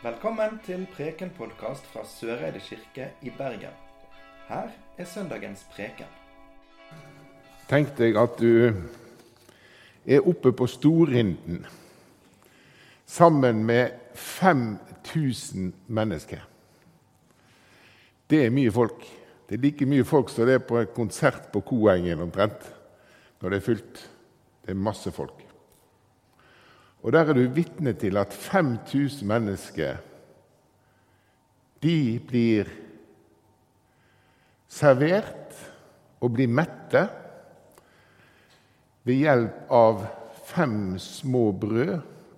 Velkommen til Preken-podkast fra Søreide kirke i Bergen. Her er søndagens preken. Tenk deg at du er oppe på storinden sammen med 5000 mennesker. Det er mye folk. Det er like mye folk som det er på en konsert på Koengen omtrent, når det er fullt. Det er masse folk. Og der er du vitne til at 5000 mennesker de blir servert og blir mette ved hjelp av fem små brød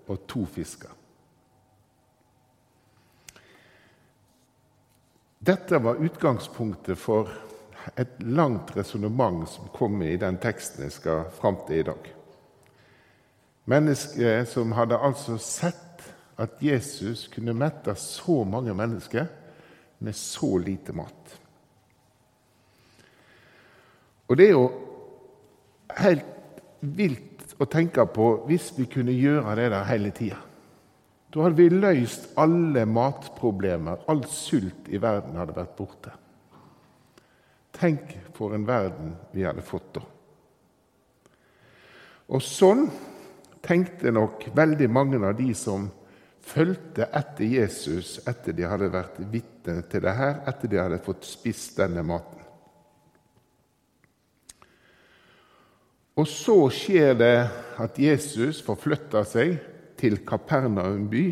og to fisker. Dette var utgangspunktet for et langt resonnement som kommer i den teksten jeg skal fram til i dag. Mennesker som hadde altså sett at Jesus kunne mette så mange mennesker med så lite mat. Og det er jo helt vilt å tenke på hvis vi kunne gjøre det der hele tida. Da hadde vi løst alle matproblemer. All sult i verden hadde vært borte. Tenk for en verden vi hadde fått da. Og sånn tenkte nok veldig mange av de som fulgte etter Jesus etter de hadde vært vitne til det her, etter de hadde fått spist denne maten. Og så skjer det at Jesus forflytter seg til Kapernaum by.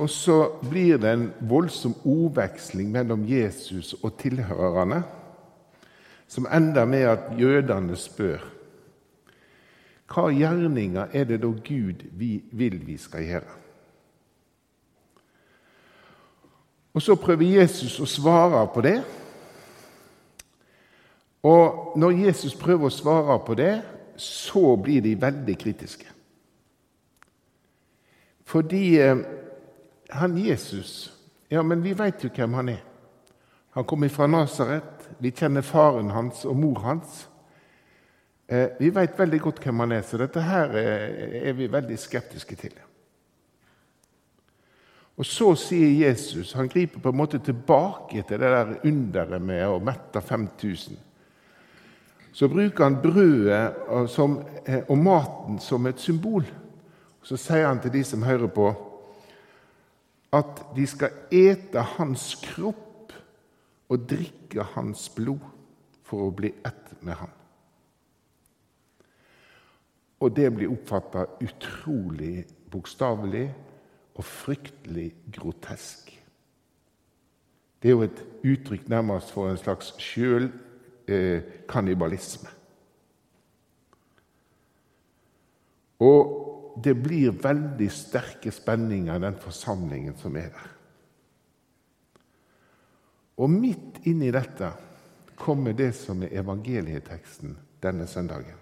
Og så blir det en voldsom ordveksling mellom Jesus og tilhørerne, som ender med at jødene spør hva gjerninger er det da Gud vil vi skal gjøre? Og Så prøver Jesus å svare på det. Og når Jesus prøver å svare på det, så blir de veldig kritiske. Fordi eh, han Jesus Ja, men vi veit jo hvem han er. Han kommer fra Nasaret. Vi kjenner faren hans og mor hans. Eh, vi veit veldig godt hvem han er, så dette her eh, er vi veldig skeptiske til. Og Så sier Jesus Han griper på en måte tilbake til det der underet med å mette 5000. Så bruker han brødet eh, og maten som et symbol. Så sier han til de som hører på, at de skal ete hans kropp og drikke hans blod for å bli ett med ham. Og det blir oppfatta utrolig bokstavelig og fryktelig grotesk. Det er jo et uttrykk nærmest for en slags sjølkannibalisme. Og det blir veldig sterke spenninger i den forsamlingen som er der. Og midt inni dette kommer det som er evangelieteksten denne søndagen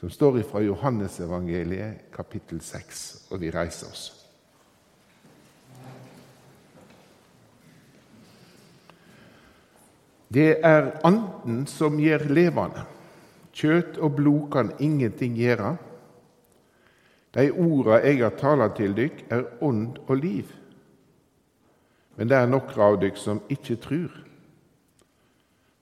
som står fra Johannesevangeliet kapittel 6, og vi reiser oss. Det er Anden som gjør levende. Kjøtt og blod kan ingenting gjøre. De orda jeg har tala til dykk, er ånd og liv. Men det er noen av dykk som ikke tror.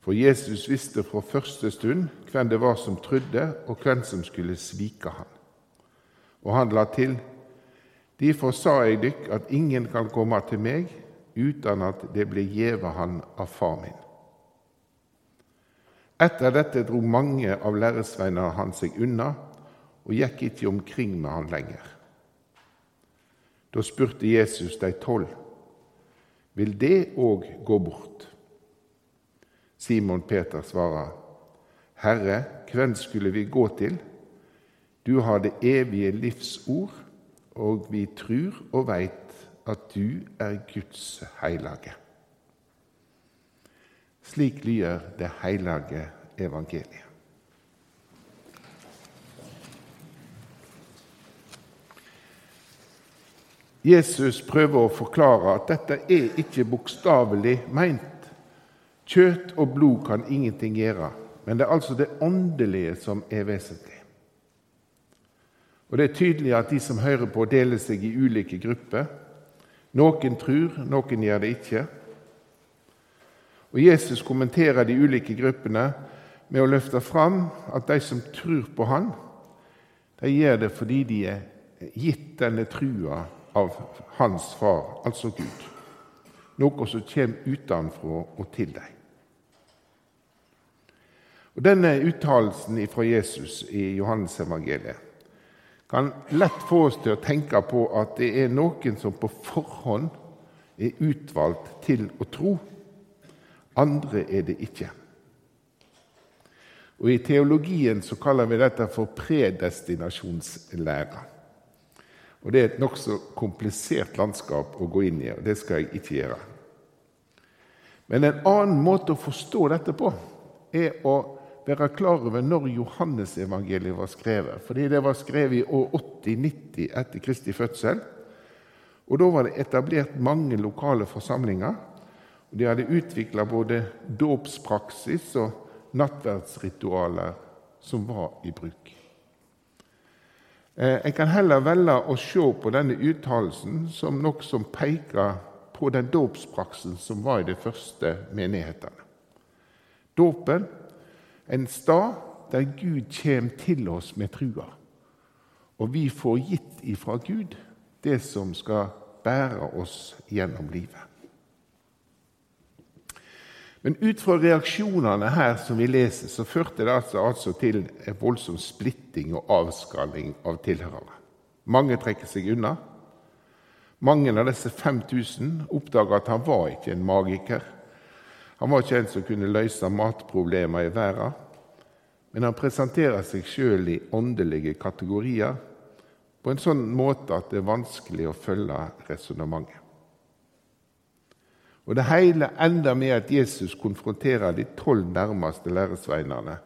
For Jesus visste fra første stund hvem det var som trodde, og hvem som skulle svike han. Og han la til:" Derfor sa jeg dykk at ingen kan komme til meg uten at det blir gjeve han av far min. Etter dette dro mange av læresveinene hans seg unna og gikk ikke omkring med han lenger. Da spurte Jesus de tolv, vil det òg gå bort? Simon Peter svarer, Herre, hvem skulle vi gå til? Du har det evige livs ord, og vi tror og veit at du er Guds heilage. Slik lyder det heilage evangeliet. Jesus prøver å forklare at dette er ikke bokstavelig meint. Kjøtt og blod kan ingenting gjøre, men det er altså det åndelige som er vesentlig. Og Det er tydelig at de som hører på, deler seg i ulike grupper. Noen tror, noen gjør det ikke. Og Jesus kommenterer de ulike gruppene med å løfte fram at de som tror på Han, de gjør det fordi de er gitt denne trua av Hans Far, altså Gud. Noe som kommer utenfra og til dem. Og Denne uttalelsen fra Jesus i Johannes-evangeliet kan lett få oss til å tenke på at det er noen som på forhånd er utvalgt til å tro. Andre er det ikke. Og I teologien så kaller vi dette for predestinasjonslæra. Og Det er et nokså komplisert landskap å gå inn i, og det skal jeg ikke gjøre. Men en annen måte å forstå dette på er å være klar over når Johannesevangeliet var skrevet. Fordi det var skrevet i år 80-90 etter Kristi fødsel. Og Da var det etablert mange lokale forsamlinger. De hadde utvikla både dåpspraksis og nattverdsritualer som var i bruk. Eh, en kan heller velge å se på denne uttalelsen som noe som peker på den dåpspraksen som var i de første menighetene. Dåpen en stad der Gud kommer til oss med trua, og vi får gitt ifra Gud det som skal bære oss gjennom livet. Men ut fra reaksjonene her som vi leser, så førte det altså, altså til en voldsom splitting og avskalling av tilhørere. Mange trekker seg unna. Mange av disse 5000 oppdager at han var ikke en magiker. Han var ikke en som kunne løse matproblemer i verden, men han presenterer seg sjøl i åndelige kategorier på en sånn måte at det er vanskelig å følge resonnementet. Og Det hele ender med at Jesus konfronterer de tolv nærmeste læresveinene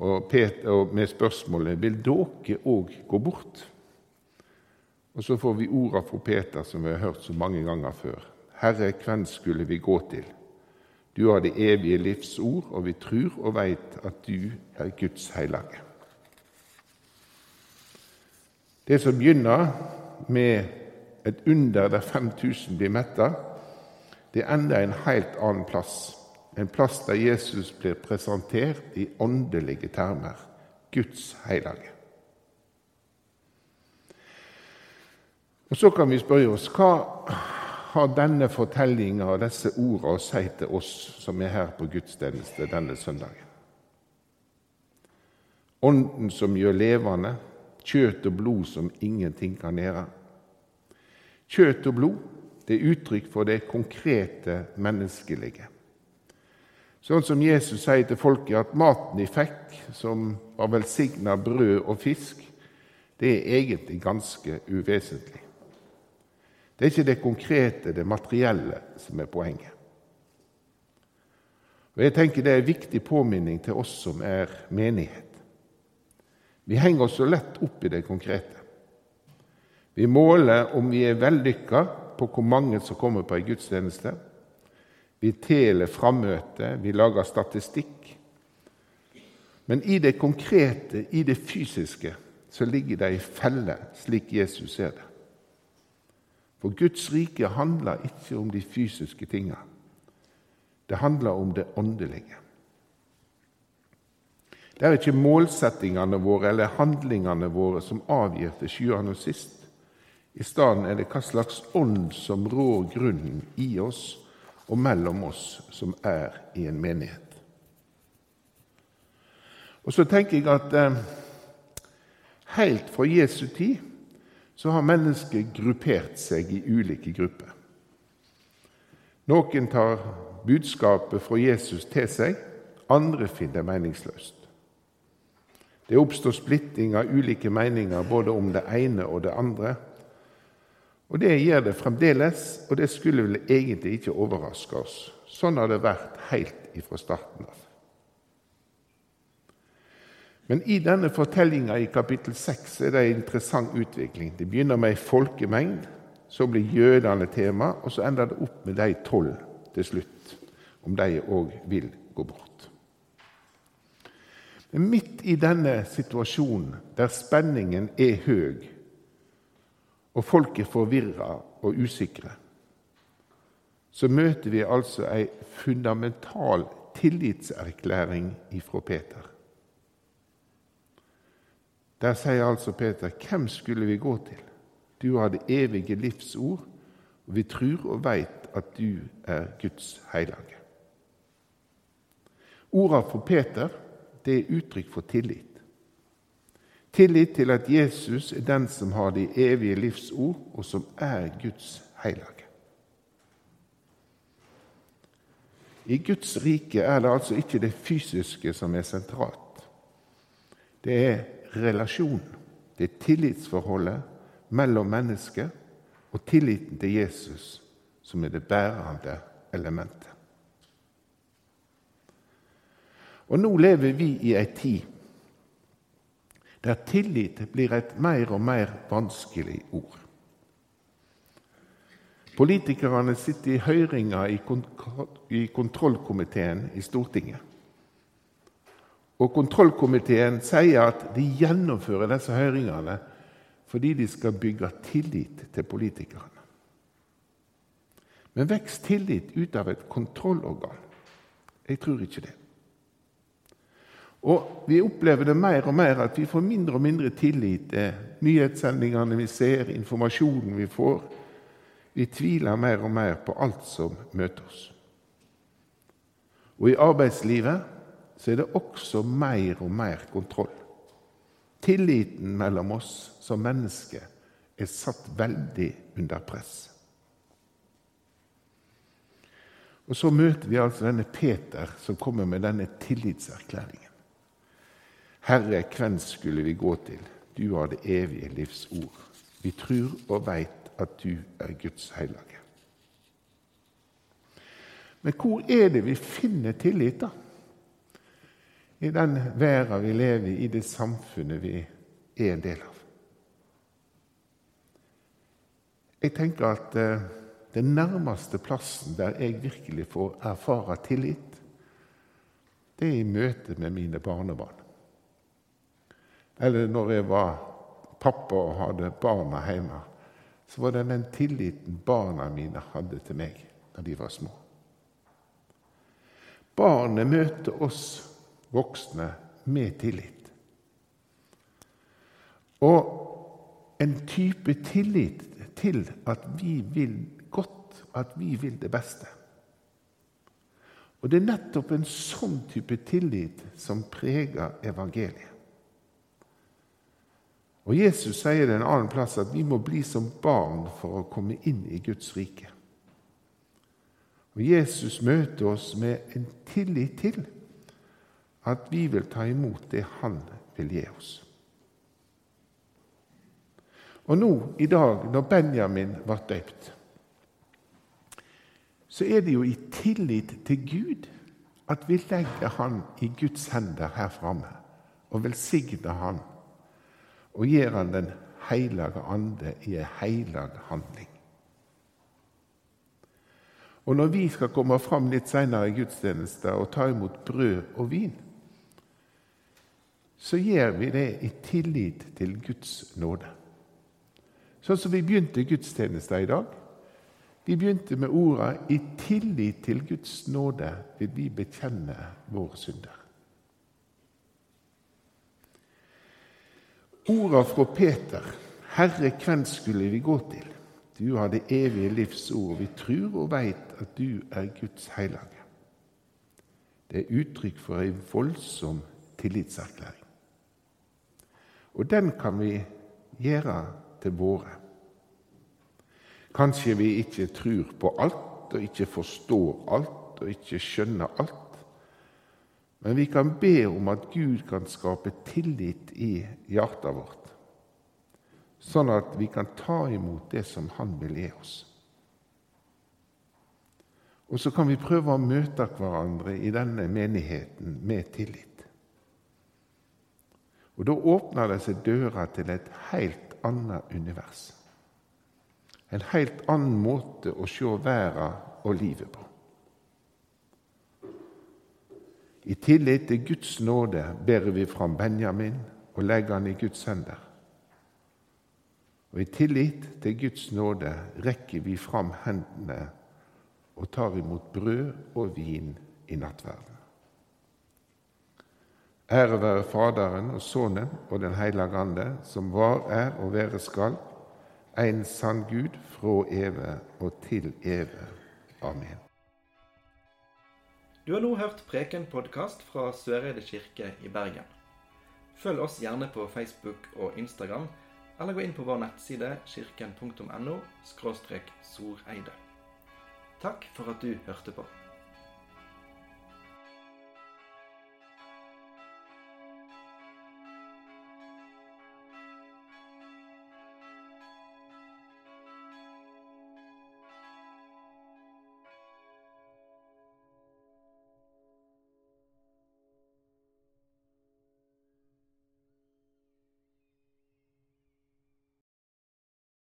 og med spørsmålet vil dere òg gå bort. Og Så får vi orda fra Peter, som vi har hørt så mange ganger før. Herre, hvem skulle vi gå til? Du har det evige livs ord, og vi tror og veit at du er Guds hellige. Det som begynner med et under der 5000 blir metta, det ender en helt annen plass. En plass der Jesus blir presentert i åndelige termer. Guds hellige. Og Så kan vi spørre oss hva har denne fortellinga og disse ordene å si til oss som er her på gudstjeneste denne søndagen? Ånden som gjør levende, kjøtt og blod som ingenting kan gjøre. Kjøtt og blod det er uttrykk for det konkrete menneskelige. Sånn som Jesus sier til folket at maten de fikk, som var velsigna brød og fisk, det er egentlig ganske uvesentlig. Det er ikke det konkrete, det materielle, som er poenget. Og jeg tenker Det er en viktig påminning til oss som er menighet. Vi henger oss så lett opp i det konkrete. Vi måler om vi er vellykka på hvor mange som kommer på en gudstjeneste. Vi teler frammøte, vi lager statistikk. Men i det konkrete, i det fysiske, så ligger det ei felle, slik Jesus ser det. For Guds rike handler ikke om de fysiske tinga. Det handler om det åndelige. Det er ikke målsettingene våre eller handlingene våre som avgir til og sist. I stedet er det hva slags ånd som rår grunnen i oss og mellom oss som er i en menighet. Og så tenker jeg at eh, helt fra Jesu tid så har mennesket gruppert seg i ulike grupper. Noen tar budskapet fra Jesus til seg, andre finner det meningsløst. Det oppstår splitting av ulike meninger både om det ene og det andre. Og Det gjør det fremdeles, og det skulle vel egentlig ikke overraske oss. Sånn har det vært helt ifra starten av. Men i denne fortellinga i kapittel 6 er det en interessant utvikling. Det begynner med ei folkemengd, så blir jødene tema, og så ender det opp med de tolv til slutt, om de òg vil gå bort. Men midt i denne situasjonen, der spenningen er høy, og folk er forvirra og usikre, så møter vi altså ei fundamental tillitserklæring ifra Peter. Der sier altså Peter, 'Hvem skulle vi gå til?' Du har det evige livs ord, og vi tror og veit at du er Guds hellige. Orda for Peter det er uttrykk for tillit. Tillit til at Jesus er den som har det evige livs ord, og som er Guds hellige. I Guds rike er det altså ikke det fysiske som er sentralt. Det er relasjonen, det tillitsforholdet mellom mennesket og tilliten til Jesus som er det bærende elementet. Og nå lever vi i ei tid der tillit blir et mer og mer vanskelig ord. Politikerne sitter i høringer i kontrollkomiteen i Stortinget. Og Kontrollkomiteen sier at de gjennomfører disse høringene fordi de skal bygge tillit til politikerne. Men vokser tillit ut av et kontrollorgan? Jeg tror ikke det. Og vi opplever det mer og mer at vi får mindre og mindre tillit til nyhetssendingene vi ser, informasjonen vi får. Vi tviler mer og mer på alt som møter oss. Og i arbeidslivet så er det også mer og mer kontroll. Tilliten mellom oss som mennesker er satt veldig under press. Og Så møter vi altså denne Peter som kommer med denne tillitserklæringen. Herre, hvem skulle vi gå til? Du har det evige livs ord. Vi tror og veit at du er Guds hellige. Men hvor er det vi finner tillit, da? I den verden vi lever i, i det samfunnet vi er en del av. Jeg tenker at eh, den nærmeste plassen der jeg virkelig får erfare tillit, det er i møte med mine barnebarn. Eller når jeg var pappa og hadde barna hjemme, så var det den tilliten barna mine hadde til meg da de var små. Barnet møter oss voksne med tillit. Og en type tillit til at vi vil godt, at vi vil det beste. Og Det er nettopp en sånn type tillit som preger evangeliet. Og Jesus sier det en annen plass at vi må bli som barn for å komme inn i Guds rike. Og Jesus møter oss med en tillit til at vi vil ta imot det Han vil gi oss. Og nå i dag, når Benjamin ble døpt, så er det jo i tillit til Gud at vi legger han i Guds hender her framme og velsigner han og gir han Den hellige ande i en hellig handling. Og når vi skal komme fram litt seinere i gudstjenesta og ta imot brød og vin, så gjør vi det i tillit til Guds nåde. Sånn som vi begynte gudstjenesten i dag. Vi begynte med orda 'I tillit til Guds nåde vil vi bekjenne våre synder'. Orda fra Peter 'Herre, hvem skulle vi gå til?' Du har det evige livs ord. Vi tror og veit at du er Guds hellige. Det er uttrykk for ei voldsom tillitserklæring. Og den kan vi gjøre til våre. Kanskje vi ikke tror på alt og ikke forstår alt og ikke skjønner alt. Men vi kan be om at Gud kan skape tillit i hjertet vårt, sånn at vi kan ta imot det som Han vil gi oss. Og så kan vi prøve å møte hverandre i denne menigheten med tillit. Og Da åpner det seg dører til et helt annet univers. En helt annen måte å se verden og livet på. I tillit til Guds nåde bærer vi fram Benjamin og legger han i Guds hender. Og i tillit til Guds nåde rekker vi fram hendene og tar imot brød og vin i nattverden. Ære være Faderen og Sønnen og Den hellige ande, som var, er og være skal, en sann Gud fra evig og til evig. Amen. Du har nå hørt Preken-podkast fra Søreide kirke i Bergen. Følg oss gjerne på Facebook og Instagram, eller gå inn på vår nettside kirken.no soreide. Takk for at du hørte på.